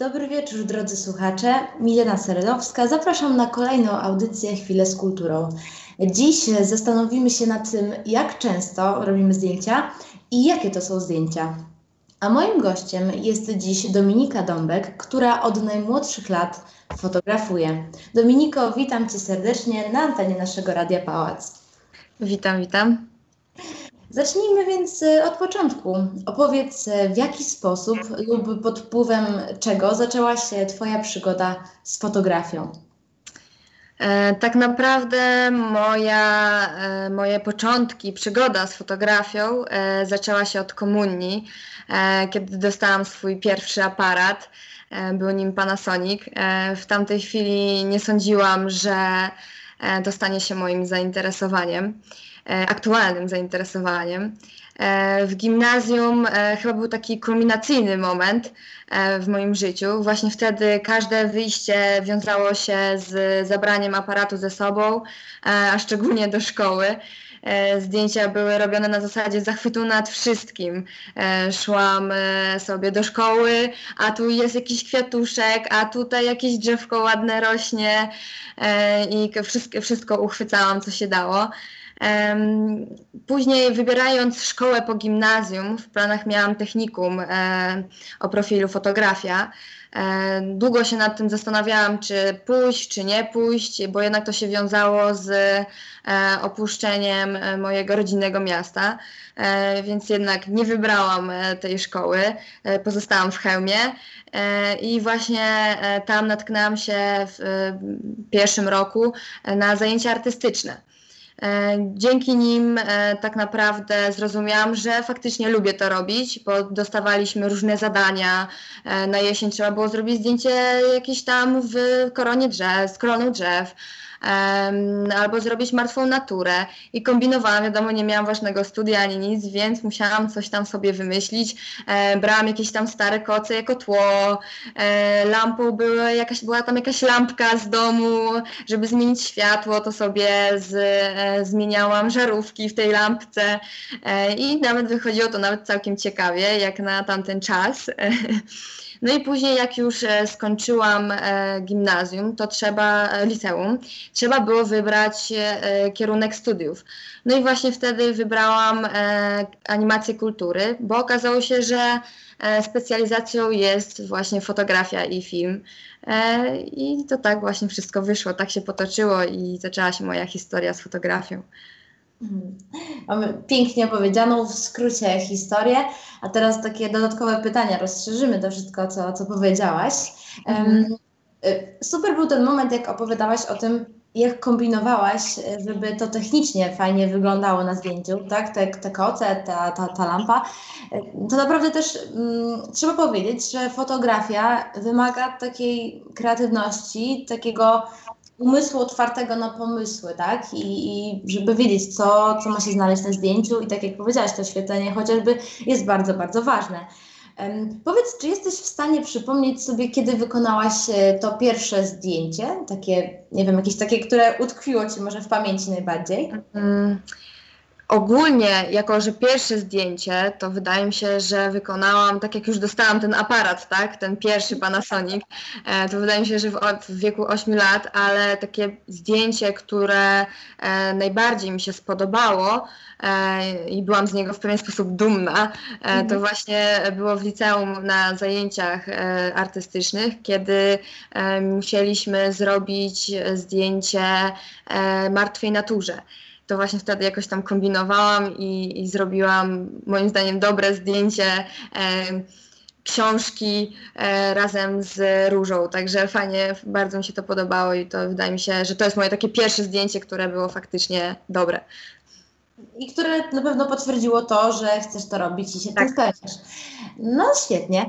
Dobry wieczór, drodzy słuchacze. Milena Serenowska. Zapraszam na kolejną audycję Chwilę z kulturą. Dziś zastanowimy się nad tym, jak często robimy zdjęcia i jakie to są zdjęcia. A moim gościem jest dziś Dominika Dąbek, która od najmłodszych lat fotografuje. Dominiko, witam Cię serdecznie na antenie naszego Radia Pałac. Witam, witam. Zacznijmy więc e, od początku. Opowiedz, e, w jaki sposób lub pod wpływem czego zaczęła się Twoja przygoda z fotografią? E, tak naprawdę moja, e, moje początki, przygoda z fotografią e, zaczęła się od komunii, kiedy dostałam swój pierwszy aparat. Był nim Panasonic. W tamtej chwili nie sądziłam, że e, dostanie się moim zainteresowaniem, aktualnym zainteresowaniem. E, W gimnazjum e, chyba był taki kulminacyjny moment e, w moim życiu. Właśnie wtedy każde wyjście wiązało się z zabraniem aparatu ze sobą, e, a szczególnie do szkoły. E, Zdjęcia były robione na zasadzie zachwytu nad wszystkim. E, Szłam e, sobie do szkoły, a tu jest jakiś kwiatuszek, a tutaj jakieś drzewko ładne rośnie e, i wszystko uchwycałam, co się dało. Później wybierając szkołę po gimnazjum, w planach miałam technikum e, o profilu fotografia. E, Długo się nad tym zastanawiałam, czy pójść, czy nie pójść, bo jednak to się wiązało z e, opuszczeniem mojego rodzinnego miasta, więc jednak nie wybrałam tej szkoły, pozostałam w Chełmie i właśnie tam natknęłam się w pierwszym roku na zajęcia artystyczne. E, Dzięki nim e, tak naprawdę zrozumiałam, że faktycznie lubię to robić, bo dostawaliśmy różne zadania. E, Na jesień trzeba było zrobić zdjęcie jakieś tam w koronie drzew, z koroną drzew. Albo zrobić martwą naturę i kombinowałam, wiadomo, nie miałam własnego studia ani nic, więc musiałam coś tam sobie wymyślić. E, brałam jakieś tam stare koce jako tło, e, lampą była, jakaś, była tam jakaś lampka z domu, żeby zmienić światło, to sobie z, e, zmieniałam żarówki w tej lampce i nawet wychodziło to nawet całkiem ciekawie, jak na tamten czas. No i później, jak już e, skończyłam e, gimnazjum, to trzeba, e, liceum, trzeba było wybrać kierunek studiów. No i właśnie wtedy wybrałam animację kultury, bo okazało się, że specjalizacją jest właśnie fotografia i film. I to tak właśnie wszystko wyszło, tak się potoczyło i zaczęła się moja historia z fotografią. Mamy pięknie opowiedzianą w skrócie historię, a teraz takie dodatkowe pytania, rozszerzymy to wszystko, co, co powiedziałaś. Mhm. Y, Super był ten moment, jak opowiadałaś o tym, jak kombinowałaś, y, żeby to technicznie fajnie wyglądało na zdjęciu, tak? Te, te koce, ta, ta, ta lampa. Y, To naprawdę też mm, trzeba powiedzieć, że fotografia wymaga takiej kreatywności, takiego umysłu otwartego na pomysły, tak? I, I żeby wiedzieć, co, co ma się znaleźć na zdjęciu i tak jak powiedziałaś, to oświetlenie chociażby jest bardzo, bardzo ważne. Em, powiedz, czy jesteś w stanie przypomnieć sobie, kiedy wykonałaś e, to pierwsze zdjęcie, takie, nie wiem, jakieś takie, które utkwiło Ci może w pamięci najbardziej? Mm, Ogólnie, jako że pierwsze zdjęcie, to wydaje mi się, że wykonałam, tak jak już dostałam ten aparat, tak, ten pierwszy Panasonic, e, to wydaje mi się, że w, w wieku 8 lat, ale takie zdjęcie, które e, najbardziej mi się spodobało e, i byłam z niego w pewien sposób dumna, to Mhm. właśnie było w liceum na zajęciach artystycznych, kiedy musieliśmy zrobić zdjęcie martwej naturze to właśnie wtedy jakoś tam kombinowałam i, i zrobiłam moim zdaniem dobre zdjęcie e, książki e, razem z różą. Także fajnie, bardzo mi się to podobało i to wydaje mi się, że to jest moje takie pierwsze zdjęcie, które było faktycznie dobre. I które na pewno potwierdziło to, że chcesz to robić i się Tak. tym spełniasz. No świetnie.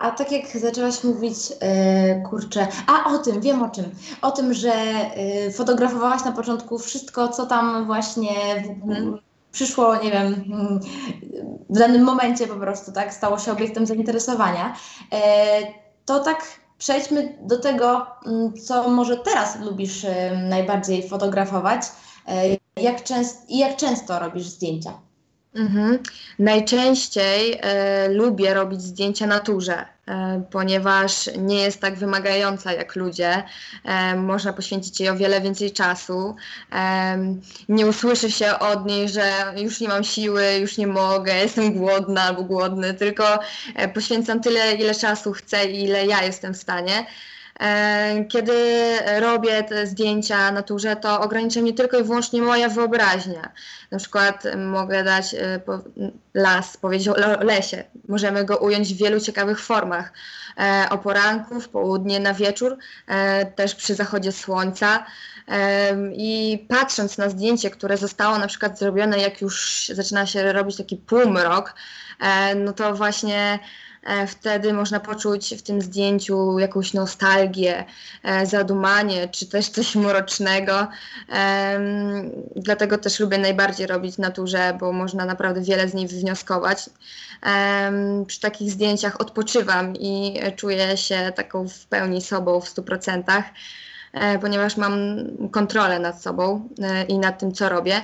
A tak jak zaczęłaś mówić, e, kurczę, a o tym, wiem o czym. O tym, że e, fotografowałaś na początku wszystko, co tam właśnie w, Mhm. przyszło, nie wiem, w danym momencie po prostu, tak, stało się obiektem zainteresowania. E, to tak przejdźmy do tego, mm, co może teraz lubisz najbardziej fotografować. Jak często, I jak często robisz zdjęcia? Mhm. Najczęściej e, lubię robić zdjęcia naturze, e, ponieważ nie jest tak wymagająca jak ludzie. E, można poświęcić jej o wiele więcej czasu. E, nie usłyszy się od niej, że już nie mam siły, już nie mogę, jestem głodna albo głodny, tylko e, poświęcam tyle, ile czasu chcę i ile ja jestem w stanie. E, Kiedy robię te zdjęcia naturze, to ogranicza mnie tylko i wyłącznie moja wyobraźnia. Na przykład mogę dać e, las, powiedzieć o le- lesie. Możemy go ująć w wielu ciekawych formach. E, O poranku, w południe, na wieczór, też przy zachodzie słońca. I patrząc na zdjęcie, które zostało na przykład zrobione, jak już zaczyna się robić taki półmrok, no to właśnie wtedy można poczuć w tym zdjęciu jakąś nostalgię, e, zadumanie, czy też coś mrocznego. Dlatego też lubię najbardziej robić naturze, bo można naprawdę wiele z niej wywnioskować. Przy takich zdjęciach odpoczywam i e, czuję się taką w pełni sobą w 100%, e, ponieważ mam kontrolę nad sobą e, i nad tym, co robię.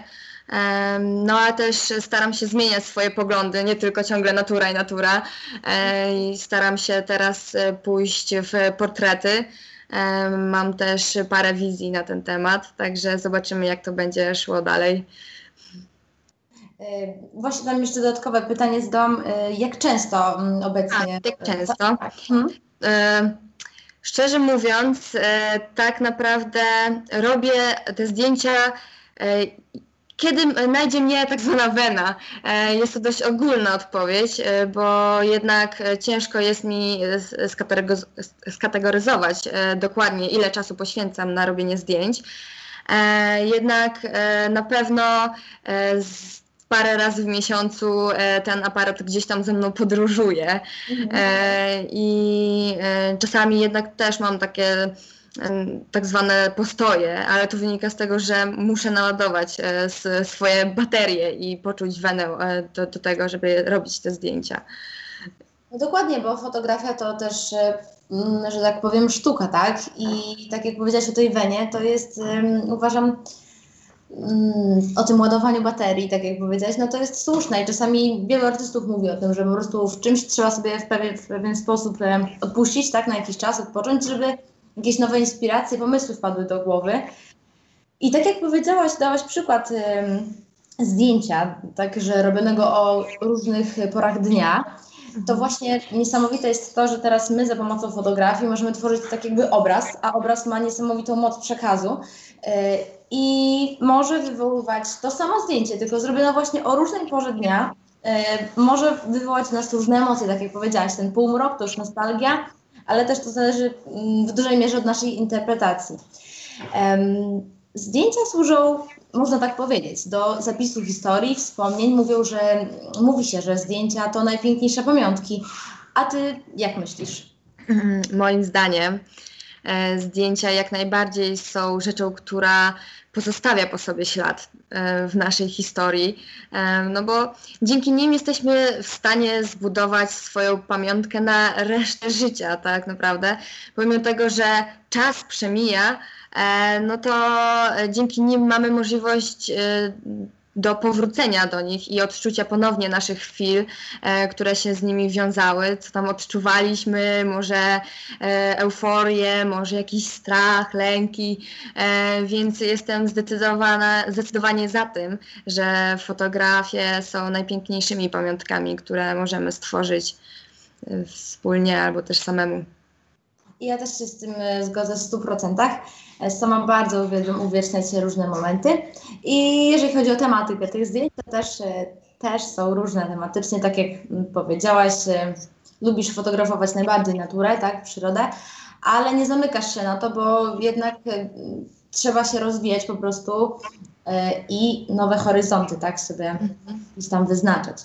No ale też staram się zmieniać swoje poglądy, nie tylko ciągle natura i natura. E, i Staram się teraz e, pójść w portrety. Mam też parę wizji na ten temat, także zobaczymy, jak to będzie szło dalej. E, Właśnie tam jeszcze dodatkowe pytanie zdałam, e, jak często mm, obecnie? A, jak często? E, Szczerze mówiąc, tak naprawdę robię te zdjęcia, kiedy najdzie mnie tak zwana wena. E, Jest to dość ogólna odpowiedź, e, bo jednak e, ciężko jest mi skategoryzować dokładnie, ile czasu poświęcam na robienie zdjęć. Jednak na pewno parę razy w miesiącu ten aparat gdzieś tam ze mną podróżuje. E, I czasami jednak też mam takie tak zwane postoje, ale to wynika z tego, że muszę naładować e, swoje baterie i poczuć wenę e, do, do tego, żeby robić te zdjęcia. No dokładnie, bo fotografia to też, e, mm, że tak powiem, sztuka, tak? I tak jak powiedziałaś o tej wenie, to jest, uważam, mm, o tym ładowaniu baterii, tak jak powiedziałaś, no to jest słuszne i czasami wielu artystów mówi o tym, że po prostu w czymś trzeba sobie w pewien, w pewien sposób odpuścić, tak, na jakiś czas, odpocząć, żeby jakieś nowe inspiracje, pomysły wpadły do głowy. I tak jak powiedziałaś, dałaś przykład zdjęcia, także robionego o różnych porach dnia, to właśnie niesamowite jest to, że teraz my za pomocą fotografii możemy tworzyć tak jakby obraz, a obraz ma niesamowitą moc przekazu e, i może wywoływać to samo zdjęcie, tylko zrobione właśnie o różnej porze dnia, e, może wywołać w nas różne emocje, tak jak powiedziałaś, ten półmrok to już nostalgia, ale też to zależy mm, w dużej mierze od naszej interpretacji. Zdjęcia służą, można tak powiedzieć, do zapisu historii, wspomnień. Mówią, że mówi się, że zdjęcia to najpiękniejsze pamiątki. A ty jak myślisz? Mhm, Moim zdaniem e, zdjęcia jak najbardziej są rzeczą, która pozostawia po sobie ślad e, w naszej historii, e, no bo dzięki nim jesteśmy w stanie zbudować swoją pamiątkę na resztę życia, tak naprawdę. Pomimo tego, że czas przemija, e, no to dzięki nim mamy możliwość do powrócenia do nich i odczucia ponownie naszych chwil, e, które się z nimi wiązały, co tam odczuwaliśmy, może e, euforię, może jakiś strach, lęki, e, więc jestem zdecydowana, zdecydowanie za tym, że fotografie są najpiękniejszymi pamiątkami, które możemy stworzyć e, wspólnie albo też samemu. Ja też się z tym e, zgodzę w 100%. E, Sama bardzo uwielbiam uwieczniać różne momenty. I jeżeli chodzi o tematykę tych zdjęć, to też, e, też są różne tematycznie, tak jak mm, powiedziałaś, e, lubisz fotografować najbardziej naturę, tak, przyrodę, ale nie zamykasz się na to, bo jednak e, trzeba się rozwijać po prostu e, i nowe horyzonty, tak, sobie gdzieś tam wyznaczać.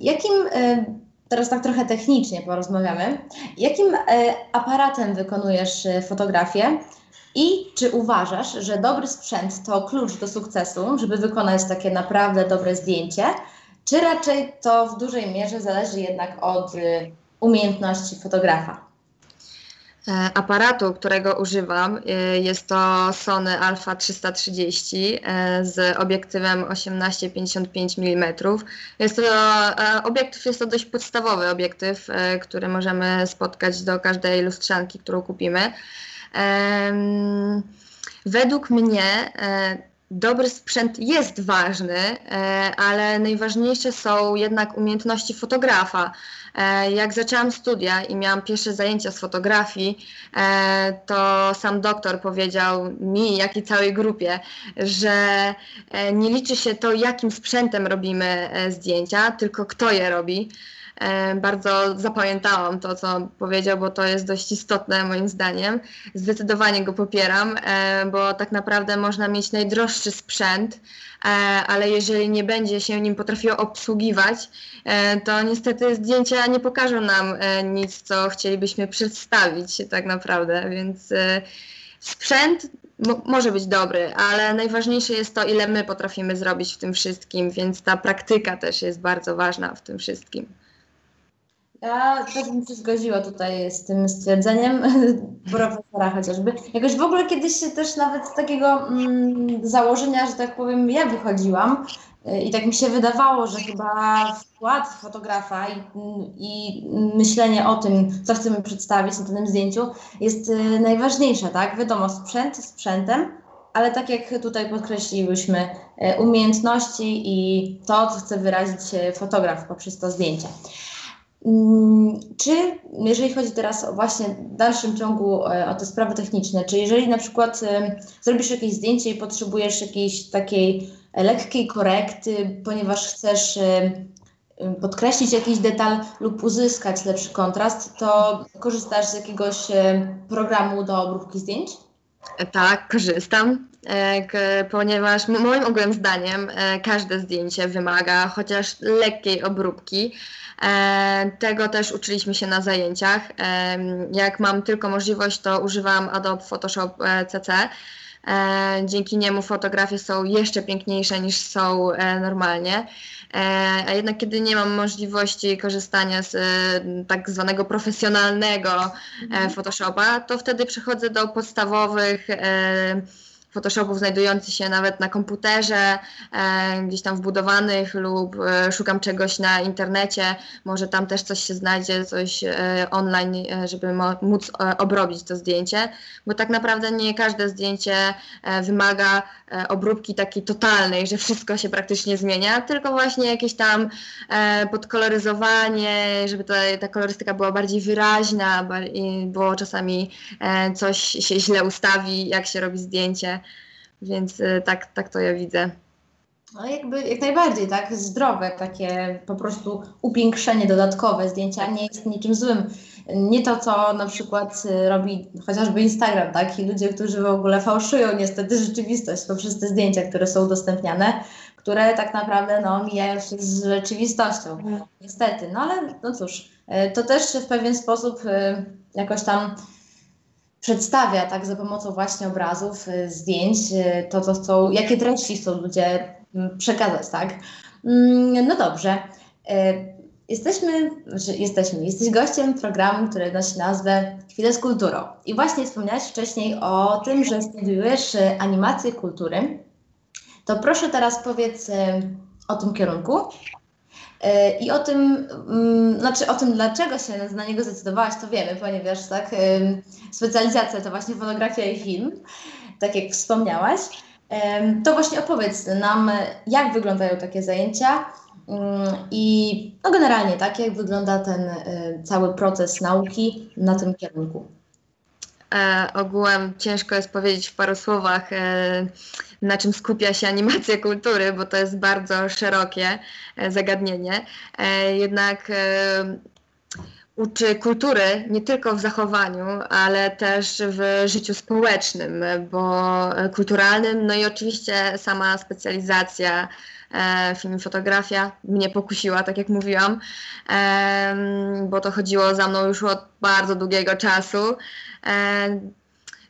Jakim, e, teraz tak trochę technicznie porozmawiamy, jakim e, aparatem wykonujesz e, fotografię i czy uważasz, że dobry sprzęt to klucz do sukcesu, żeby wykonać takie naprawdę dobre zdjęcie, czy raczej to w dużej mierze zależy jednak od e, umiejętności fotografa? E, aparatu, którego używam, e, jest to Sony Alpha 330 e, z obiektywem 18-55 mm. Jest to obiektyw, jest to dość podstawowy obiektyw, który możemy spotkać do każdej lustrzanki, którą kupimy. Według mnie dobry sprzęt jest ważny, ale najważniejsze są jednak umiejętności fotografa. E, jak zaczęłam studia i miałam pierwsze zajęcia z fotografii, e, to sam doktor powiedział mi, jak i całej grupie, że e, nie liczy się to, jakim sprzętem robimy zdjęcia, tylko kto je robi. Bardzo zapamiętałam to, co powiedział, bo to jest dość istotne moim zdaniem. Zdecydowanie go popieram, bo tak naprawdę można mieć najdroższy sprzęt, ale jeżeli nie będzie się nim potrafiło obsługiwać, to niestety zdjęcia nie pokażą nam nic, co chcielibyśmy przedstawić tak naprawdę, więc sprzęt może być dobry, ale najważniejsze jest to, ile my potrafimy zrobić w tym wszystkim, więc ta praktyka też jest bardzo ważna w tym wszystkim. Ja też bym się zgodziła tutaj z tym stwierdzeniem profesora chociażby. Jakoś w ogóle kiedyś się też nawet z takiego mm, założenia, że tak powiem, ja wychodziłam y, i tak mi się wydawało, że chyba wkład fotografa i, i myślenie o tym, co chcemy przedstawić na tym zdjęciu jest y, najważniejsze, tak? Wiadomo, sprzęt sprzętem, ale tak jak tutaj podkreśliłyśmy, y, umiejętności i to, co chce wyrazić fotograf poprzez to zdjęcie. Mm, czy jeżeli chodzi teraz o właśnie w dalszym ciągu e, o te sprawy techniczne, czy jeżeli na przykład e, zrobisz jakieś zdjęcie i potrzebujesz jakiejś takiej lekkiej korekty, ponieważ chcesz e, podkreślić jakiś detal lub uzyskać lepszy kontrast, to korzystasz z jakiegoś programu do obróbki zdjęć? Tak, korzystam, ponieważ moim ogólnym zdaniem każde zdjęcie wymaga chociaż lekkiej obróbki. E, tego też uczyliśmy się na zajęciach. E, jak mam tylko możliwość, to używam Adobe Photoshop e, CC. Dzięki niemu fotografie są jeszcze piękniejsze niż są normalnie. A jednak kiedy nie mam możliwości korzystania z tak zwanego profesjonalnego Photoshopa, to wtedy przechodzę do podstawowych Photoshopów znajdujących się nawet na komputerze, e, gdzieś tam wbudowanych lub e, szukam czegoś na internecie, może tam też coś się znajdzie, coś e, online, e, żeby móc e, obrobić to zdjęcie, bo tak naprawdę nie każde zdjęcie e, wymaga obróbki takiej totalnej, że wszystko się praktycznie zmienia, tylko właśnie jakieś tam podkoloryzowanie, żeby ta, ta kolorystyka była bardziej wyraźna, bo czasami coś się źle ustawi, jak się robi zdjęcie. Więc y, tak, tak to ja widzę. No jakby jak najbardziej, tak, zdrowe, takie po prostu upiększenie dodatkowe zdjęcia nie jest niczym złym. Nie to, co na przykład y, robi chociażby Instagram, tak, i ludzie, którzy w ogóle fałszują niestety rzeczywistość poprzez te zdjęcia, które są udostępniane, które tak naprawdę no, mijają się z rzeczywistością, mhm. niestety. No ale no cóż, y, to też w pewien sposób jakoś tam przedstawia tak za pomocą właśnie obrazów, y, zdjęć, y, to co chcą, jakie treści chcą ludzie mm, przekazać, tak? Mm, no dobrze. Y, jesteśmy, znaczy jesteśmy, jesteś gościem programu, który nosi nazwę Chwilę z kulturą. I właśnie wspomniałeś wcześniej o tym, że studiujesz animację kultury. To proszę teraz powiedz o tym kierunku I o tym, mm, znaczy o tym, dlaczego się na niego zdecydowałaś, to wiemy, ponieważ tak, specjalizacja to właśnie fotografia i film, tak jak wspomniałaś. To właśnie opowiedz nam, jak wyglądają takie zajęcia mm, i no generalnie tak, jak wygląda ten e, cały proces nauki na tym kierunku. E, ogółem ciężko jest powiedzieć w paru słowach, e, na czym skupia się animacja kultury, bo to jest bardzo szerokie e, zagadnienie. Jednak uczy kultury nie tylko w zachowaniu, ale też w życiu społecznym, bo kulturalnym, no i oczywiście sama specjalizacja film fotografia mnie pokusiła, tak jak mówiłam, bo to chodziło za mną już od bardzo długiego czasu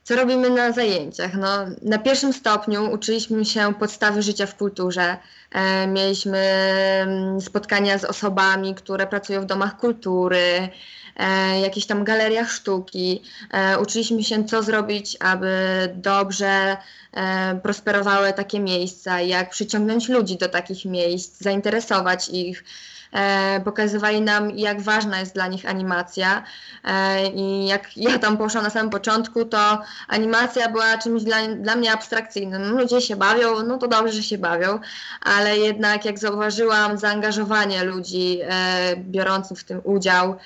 co robimy na zajęciach? No, na pierwszym stopniu uczyliśmy się podstawy życia w kulturze. E, mieliśmy mm, spotkania z osobami, które pracują w domach kultury, e, jakichś tam galeriach sztuki. E, uczyliśmy się, co zrobić, aby dobrze e, prosperowały takie miejsca, jak przyciągnąć ludzi do takich miejsc, zainteresować ich. E, pokazywali nam, jak ważna jest dla nich animacja. E, I jak ja tam poszłam na samym początku, to animacja była czymś dla, dla mnie abstrakcyjnym. Ludzie się bawią, no to dobrze, że się bawią, ale jednak jak zauważyłam zaangażowanie ludzi e, biorących w tym udział,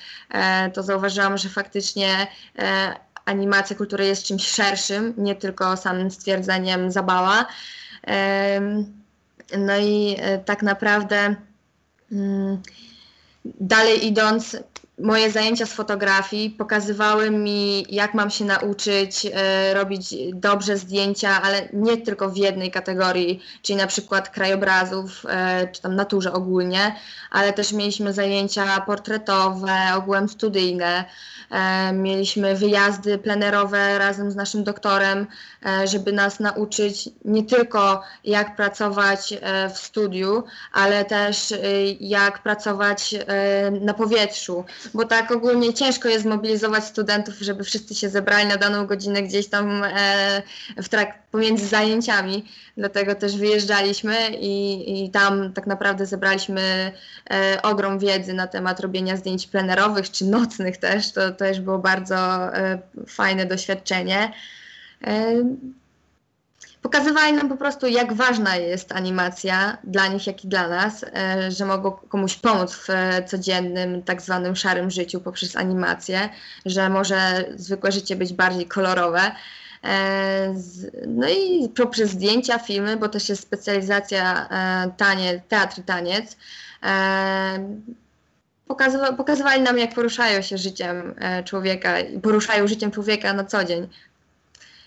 to zauważyłam, że faktycznie animacja kultury jest czymś szerszym, nie tylko samym stwierdzeniem zabawa. No i tak naprawdę dalej idąc, moje zajęcia z fotografii pokazywały mi, jak mam się nauczyć e, robić dobrze zdjęcia, ale nie tylko w jednej kategorii, czyli na przykład krajobrazów, e, czy tam naturze ogólnie, ale też mieliśmy zajęcia portretowe, ogółem studyjne, e, mieliśmy wyjazdy plenerowe razem z naszym doktorem, żeby nas nauczyć nie tylko jak pracować w studiu, ale też jak pracować na powietrzu, bo tak ogólnie ciężko jest zmobilizować studentów, żeby wszyscy się zebrali na daną godzinę gdzieś tam e, w trak pomiędzy zajęciami, dlatego też wyjeżdżaliśmy i, i tam tak naprawdę zebraliśmy e, ogrom wiedzy na temat robienia zdjęć plenerowych czy nocnych też, to, to też było bardzo e, fajne doświadczenie. Pokazywali nam po prostu, jak ważna jest animacja dla nich, jak i dla nas, e, że mogą komuś pomóc w e, codziennym, tak zwanym szarym życiu poprzez animację, że może zwykłe życie być bardziej kolorowe. E, no i poprzez zdjęcia, filmy, bo też jest specjalizacja tanie, teatr i taniec. pokazywali nam, jak poruszają się życiem człowieka, poruszają życiem człowieka na co dzień.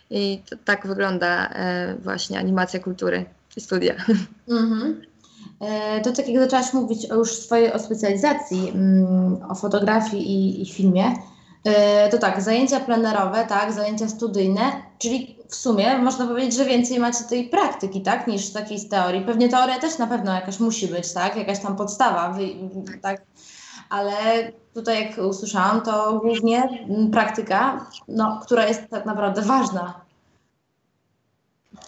I to, tak wygląda e, właśnie animacja kultury i studia. Mhm. E, to tak jak zaczęłaś mówić o już swojej o specjalizacji, mm, o fotografii i, i filmie, e, to tak, zajęcia plenerowe, tak, zajęcia studyjne, czyli w sumie można powiedzieć, że więcej macie tej praktyki, tak, niż takiej z teorii. Pewnie teoria też na pewno jakaś musi być, tak, jakaś tam podstawa, tak, ale tutaj jak usłyszałam, to głównie praktyka, no, która jest tak naprawdę ważna.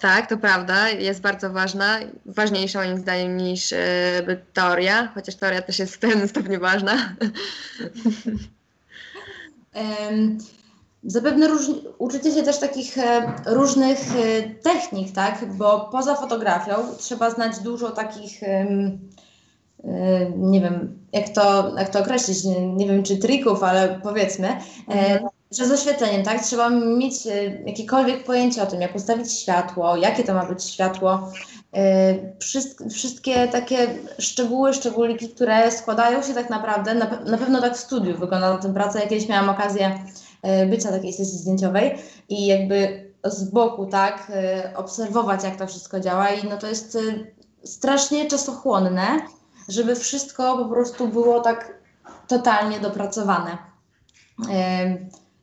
Tak, to prawda, jest bardzo ważna, ważniejsza moim zdaniem niż y, teoria, chociaż teoria też jest w pewnym stopniu ważna. Um, zapewne róż, uczycie się też takich e, różnych e, technik, tak? Bo poza fotografią trzeba znać dużo takich Yy, nie wiem, jak to, jak to określić, nie, nie wiem czy trików, ale powiedzmy, e, mhm. że z oświetleniem, tak, trzeba mieć e, jakiekolwiek pojęcie o tym, jak ustawić światło, jakie to ma być światło, e, wszystkie takie szczegóły, szczególiki, które składają się tak naprawdę, na, na pewno tak w studiu wygląda na tym pracę, jakieś miałam okazję być na takiej sesji zdjęciowej i jakby z boku, tak, obserwować jak to wszystko działa i no to jest strasznie czasochłonne, żeby wszystko po prostu było tak totalnie dopracowane.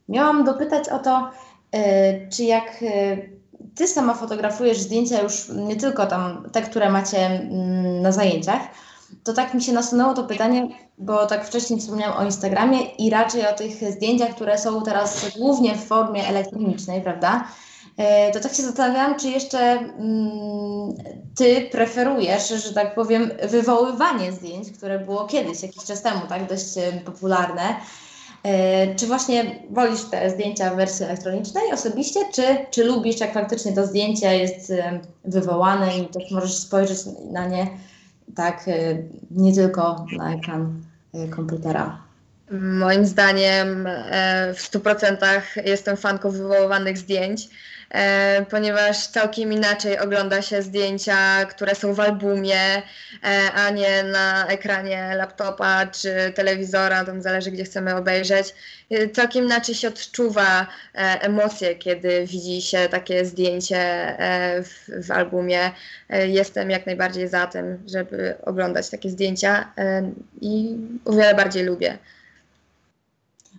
Miałam dopytać o to, e, czy jak e, ty sama fotografujesz zdjęcia już nie tylko tam te, które macie mm, na zajęciach, to tak mi się nasunęło to pytanie, bo tak wcześniej wspomniałam o Instagramie i raczej o tych zdjęciach, które są teraz głównie w formie elektronicznej, prawda? E, to tak się zastanawiałam, czy jeszcze mm, ty preferujesz, że tak powiem, wywoływanie zdjęć, które było kiedyś, jakiś czas temu, tak, dość e, popularne. E, czy właśnie wolisz te zdjęcia w wersji elektronicznej osobiście, czy, czy lubisz, jak faktycznie to zdjęcie jest wywołane i też możesz spojrzeć na nie tak nie tylko na ekran komputera? Moim zdaniem w 100% jestem fanką wywoływanych zdjęć. E, ponieważ całkiem inaczej ogląda się zdjęcia, które są w albumie, e, a nie na ekranie laptopa czy telewizora, tam zależy gdzie chcemy obejrzeć. E, całkiem inaczej się odczuwa emocje, kiedy widzi się takie zdjęcie w, w albumie. Jestem jak najbardziej za tym, żeby oglądać takie zdjęcia i o wiele bardziej lubię.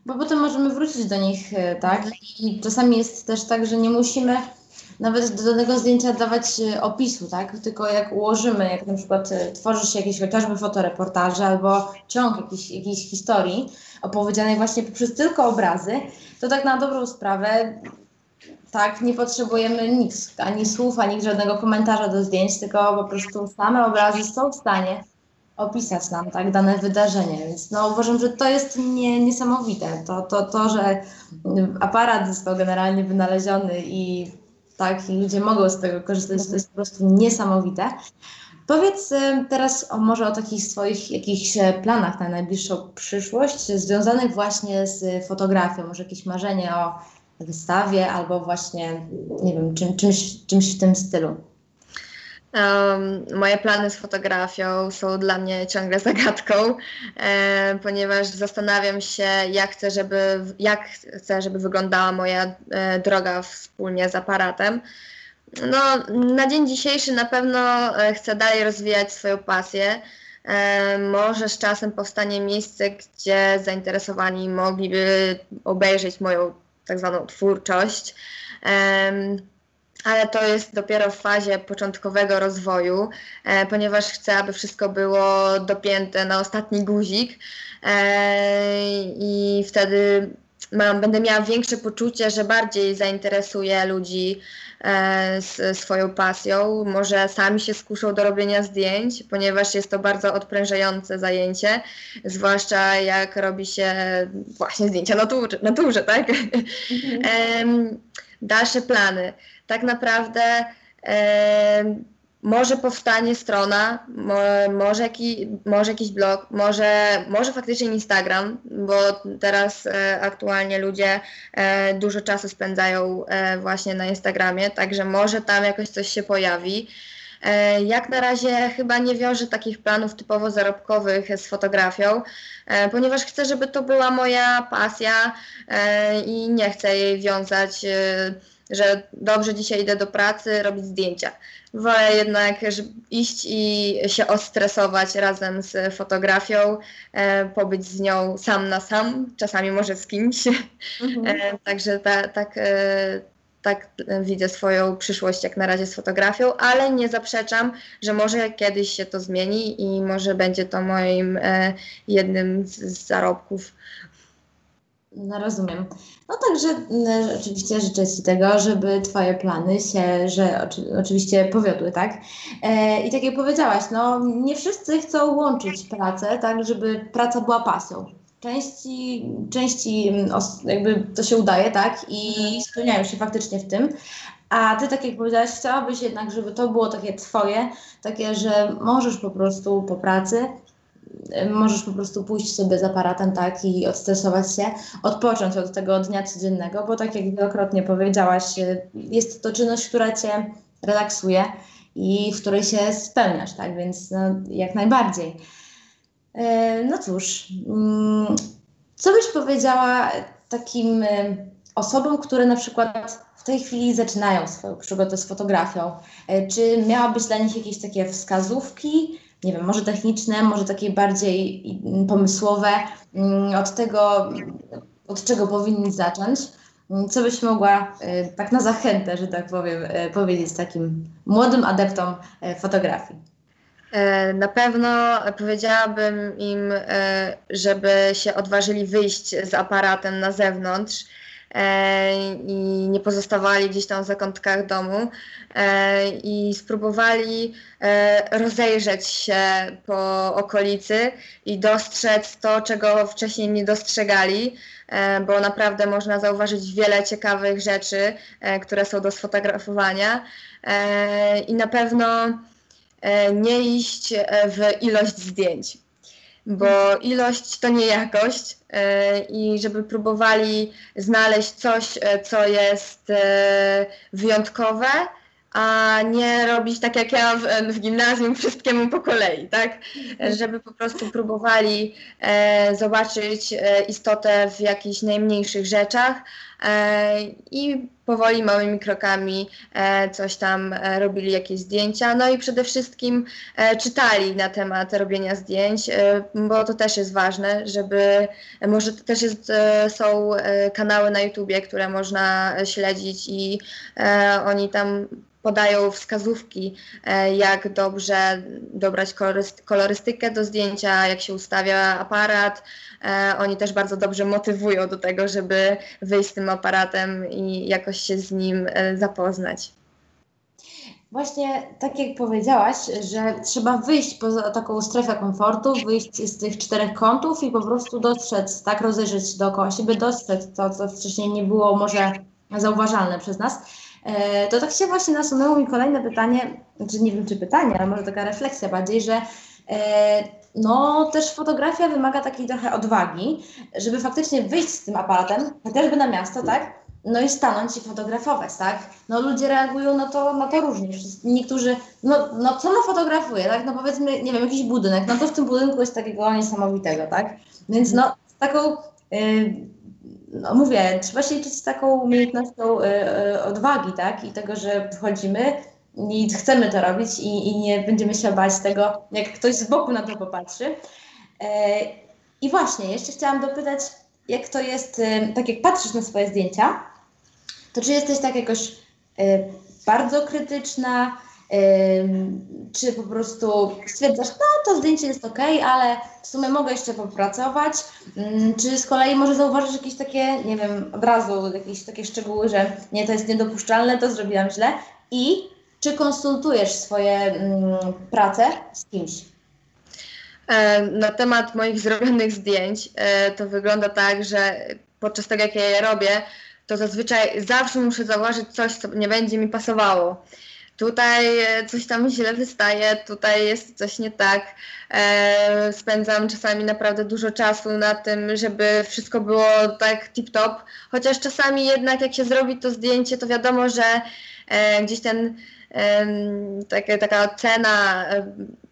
Bo potem możemy wrócić do nich, e, tak? I czasami jest też tak, że nie musimy nawet do danego zdjęcia dawać e, opisu, tak? Tylko jak ułożymy, jak na przykład e, tworzy się jakieś chociażby fotoreportaże albo ciąg jakiejś, jakiejś historii opowiedzianej właśnie poprzez tylko obrazy, to tak na dobrą sprawę tak, nie potrzebujemy nic, ani słów, ani żadnego komentarza do zdjęć, tylko po prostu same obrazy są w stanie opisać nam tak dane wydarzenie. Więc no, uważam, że to jest nie, niesamowite. To, to, to, że aparat został generalnie wynaleziony i tak, i ludzie mogą z tego korzystać, to jest po prostu niesamowite. Powiedz y, teraz o, może o takich swoich jakichś e, planach na najbliższą przyszłość, związanych właśnie z fotografią, może jakieś marzenie o wystawie albo właśnie, nie wiem, czym, czymś, czymś w tym stylu. Um, moje plany z fotografią są dla mnie ciągle zagadką, e, ponieważ zastanawiam się, jak chcę, żeby, jak chcę, żeby wyglądała moja e, droga wspólnie z aparatem. No, na dzień dzisiejszy na pewno e, chcę dalej rozwijać swoją pasję. E, może z czasem powstanie miejsce, gdzie zainteresowani mogliby obejrzeć moją tak zwaną twórczość. Ale to jest dopiero w fazie początkowego rozwoju, e, ponieważ chcę, aby wszystko było dopięte na ostatni guzik e, i wtedy mam, będę miała większe poczucie, że bardziej zainteresuję ludzi e, z swoją pasją. Może sami się skuszą do robienia zdjęć, ponieważ jest to bardzo odprężające zajęcie, zwłaszcza jak robi się właśnie zdjęcia naturze, naturze tak? Mhm. Dalsze plany tak naprawdę e, może powstanie strona, mo, może, jaki, może jakiś blog, może, może faktycznie Instagram, bo teraz e, aktualnie ludzie e, dużo czasu spędzają e, właśnie na Instagramie, także może tam jakoś coś się pojawi. E, jak na razie chyba nie wiążę takich planów typowo zarobkowych z fotografią, e, ponieważ chcę, żeby to była moja pasja i nie chcę jej wiązać że dobrze dzisiaj idę do pracy, robić zdjęcia. Wolę jednak iść i się ostresować razem z fotografią, e, pobyć z nią sam na sam, czasami może z kimś. Mhm. E, także ta, tak, e, tak widzę swoją przyszłość jak na razie z fotografią, ale nie zaprzeczam, że może kiedyś się to zmieni i może będzie to moim jednym z zarobków no rozumiem. No także mm, oczywiście życzę Ci tego, żeby Twoje plany się, że oczy, oczywiście powiodły, tak? E, I tak jak powiedziałaś, no nie wszyscy chcą łączyć pracę, tak, żeby praca była pasją. Części, części mm, jakby to się udaje, tak? I spełniają się faktycznie w tym. A Ty, tak jak powiedziałaś, chciałabyś jednak, żeby to było takie Twoje, takie, że możesz po prostu po pracy możesz po prostu pójść sobie z aparatem, tak, i odstresować się, odpocząć od tego dnia codziennego, bo tak jak wielokrotnie powiedziałaś, jest to czynność, która cię relaksuje i w której się spełniasz, tak, więc no, jak najbardziej. E, no cóż, mm, co byś powiedziała takim e, osobom, które na przykład w tej chwili zaczynają swoją przygodę z fotografią? Czy miałabyś dla nich jakieś takie wskazówki, nie wiem, może techniczne, może takie bardziej pomysłowe, mm, od tego, od czego powinni zacząć. Co byś mogła e, tak na zachętę, że tak powiem, e, powiedzieć takim młodym adeptom e, fotografii? Na pewno powiedziałabym im, żeby się odważyli wyjść z aparatem na zewnątrz i nie pozostawali gdzieś tam w zakątkach domu e, i spróbowali e, rozejrzeć się po okolicy i dostrzec to, czego wcześniej nie dostrzegali, bo naprawdę można zauważyć wiele ciekawych rzeczy, które są do sfotografowania i na pewno nie iść w ilość zdjęć bo ilość to nie jakość e, i żeby próbowali znaleźć coś, e, co jest e, wyjątkowe, a nie robić tak jak ja w, w gimnazjum wszystkiemu po kolei, tak? Żeby po prostu próbowali zobaczyć istotę w jakichś najmniejszych rzeczach i powoli, małymi krokami e, coś tam e, robili, jakieś zdjęcia. No i przede wszystkim e, czytali na temat robienia zdjęć, bo to też jest ważne, żeby może też jest, są kanały na YouTubie, które można śledzić i oni tam podają wskazówki, jak dobrze dobrać kolorystykę do zdjęcia, jak się ustawia aparat, E, oni też bardzo dobrze motywują do tego, żeby wyjść z tym aparatem i jakoś się z nim e, zapoznać. Właśnie tak jak powiedziałaś, że trzeba wyjść poza taką strefę komfortu, wyjść z tych czterech kątów i po prostu dostrzec, tak rozejrzeć dookoła siebie, dostrzec to, co wcześniej nie było może zauważalne przez nas. E, to tak się właśnie nasunęło mi kolejne pytanie, znaczy nie wiem czy pytanie, ale może taka refleksja bardziej, że no też fotografia wymaga takiej trochę odwagi, żeby faktycznie wyjść z tym aparatem, chociażby na miasto, tak? No i stanąć i fotografować, tak? No ludzie reagują na to, na to różnie. Niektórzy, no, no co no fotografuje, tak? No powiedzmy, nie wiem, jakiś budynek, no to w tym budynku jest takiego niesamowitego, tak? Więc no taką, yy, no mówię, trzeba się liczyć z taką umiejętnością yy, odwagi, tak? I tego, że wchodzimy, i chcemy to robić i, i nie będziemy się bać tego, jak ktoś z boku na to popatrzy. E, I właśnie, jeszcze chciałam dopytać, jak to jest, e, tak jak patrzysz na swoje zdjęcia, to czy jesteś tak jakoś e, bardzo krytyczna, czy po prostu stwierdzasz, no to zdjęcie jest ok, ale w sumie mogę jeszcze popracować, mm, czy z kolei może zauważysz jakieś takie, nie wiem, od razu jakieś takie szczegóły, że nie, to jest niedopuszczalne, to zrobiłam źle i czy konsultujesz swoje mm, prace z kimś? E, na temat moich zrobionych zdjęć e, to wygląda tak, że podczas tego jak ja je robię, to zazwyczaj zawsze muszę zauważyć coś, co nie będzie mi pasowało. Tutaj e, coś tam źle wystaje, tutaj jest coś nie tak. spędzam czasami naprawdę dużo czasu na tym, żeby wszystko było tak tip-top, chociaż czasami jednak jak się zrobi to zdjęcie, to wiadomo, że gdzieś ten taka, taka cena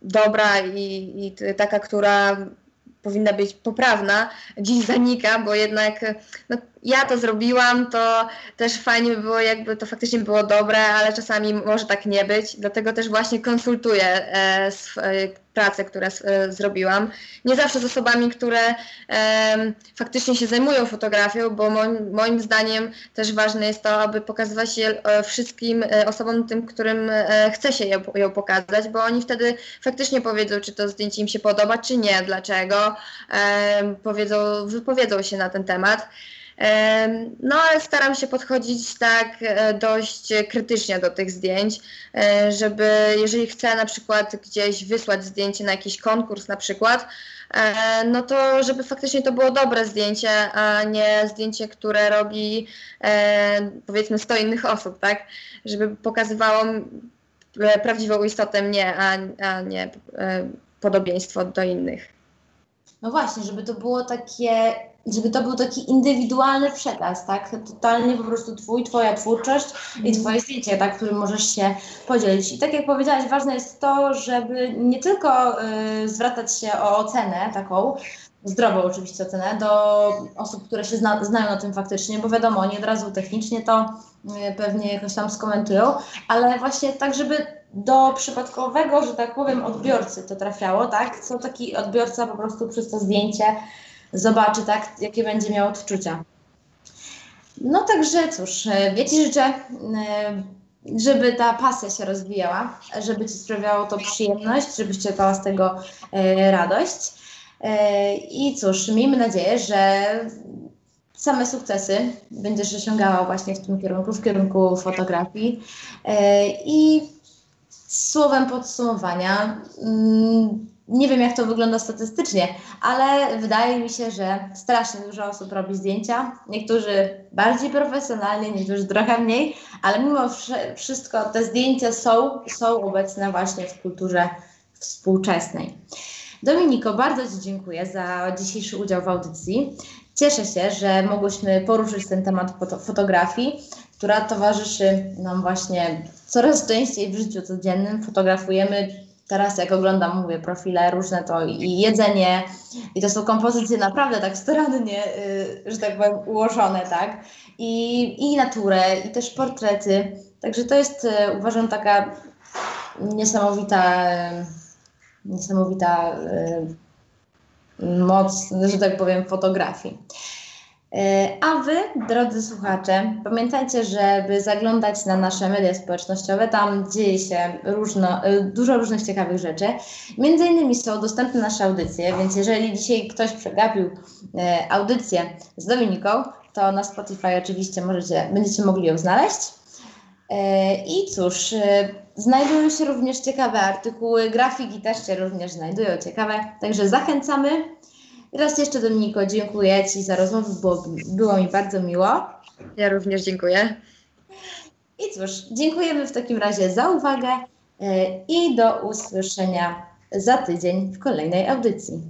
dobra i, i taka, która powinna być poprawna, dziś zanika, bo jednak no, ja to zrobiłam, to też fajnie by było, jakby to faktycznie było dobre, ale czasami może tak nie być. Dlatego też właśnie konsultuję e, e, prace, które e, zrobiłam. Nie zawsze z osobami, które e, faktycznie się zajmują fotografią, bo moim, moim zdaniem też ważne jest to, aby pokazywać je e, wszystkim osobom, tym, którym chce się ją, ją pokazać, bo oni wtedy faktycznie powiedzą, czy to zdjęcie im się podoba, czy nie, dlaczego. powiedzą, wypowiedzą się na ten temat. No ale staram się podchodzić tak e, dość krytycznie do tych zdjęć, e, żeby jeżeli chcę na przykład gdzieś wysłać zdjęcie na jakiś konkurs na przykład, e, no to żeby faktycznie to było dobre zdjęcie, a nie zdjęcie, które robi powiedzmy 100 innych osób, tak? Żeby pokazywało prawdziwą istotę mnie, a, a nie podobieństwo do innych. No właśnie, żeby to było takie żeby to był taki indywidualny przekaz, tak? Totalnie po prostu twój, twoja twórczość i mhm. twoje zdjęcie, tak, którym możesz się podzielić. I tak jak powiedziałaś, ważne jest to, żeby nie tylko y, zwracać się o ocenę taką, zdrową oczywiście ocenę, do osób, które się zna, znają na tym faktycznie, bo wiadomo, oni od razu technicznie to y, pewnie jakoś tam skomentują, ale właśnie tak, żeby do przypadkowego, że tak powiem, odbiorcy to trafiało, tak? Co taki odbiorca po prostu przez to zdjęcie zobaczy, tak, jakie będzie miał odczucia. No także cóż, e, wiecie, życzę, e, żeby ta pasja się rozwijała, żeby Ci sprawiało to przyjemność, żebyś czerpała z tego e, radość. I cóż, miejmy nadzieję, że same sukcesy będziesz osiągała właśnie w tym kierunku, w kierunku fotografii. I słowem podsumowania, mm, nie wiem, jak to wygląda statystycznie, ale wydaje mi się, że strasznie dużo osób robi zdjęcia. Niektórzy bardziej profesjonalnie, niektórzy trochę mniej, ale mimo wszystko te zdjęcia są, są obecne właśnie w kulturze współczesnej. Dominiko, bardzo Ci dziękuję za dzisiejszy udział w audycji. Cieszę się, że mogłyśmy poruszyć ten temat fotografii, która towarzyszy nam właśnie coraz częściej w życiu codziennym. Fotografujemy teraz jak oglądam, mówię, profile różne, to i jedzenie, i to są kompozycje naprawdę tak starannie, y, że tak powiem, ułożone, tak? I, i naturę, i też portrety. Także to jest, y, uważam, taka niesamowita, y, niesamowita moc, że tak powiem, fotografii. E, A Wy, drodzy słuchacze, pamiętajcie, żeby zaglądać na nasze media społecznościowe. Tam dzieje się różno, e, dużo różnych ciekawych rzeczy. Między innymi są dostępne nasze audycje, więc jeżeli dzisiaj ktoś przegapił e, audycję z Dominiką, to na Spotify oczywiście możecie, będziecie mogli ją znaleźć. I cóż, znajdują się również ciekawe artykuły, grafiki też się również znajdują ciekawe, także zachęcamy. Raz jeszcze Dominiko, dziękuję Ci za rozmowę, było, było mi bardzo miło. Ja również dziękuję. I cóż, dziękujemy w takim razie za uwagę i do usłyszenia za tydzień w kolejnej audycji.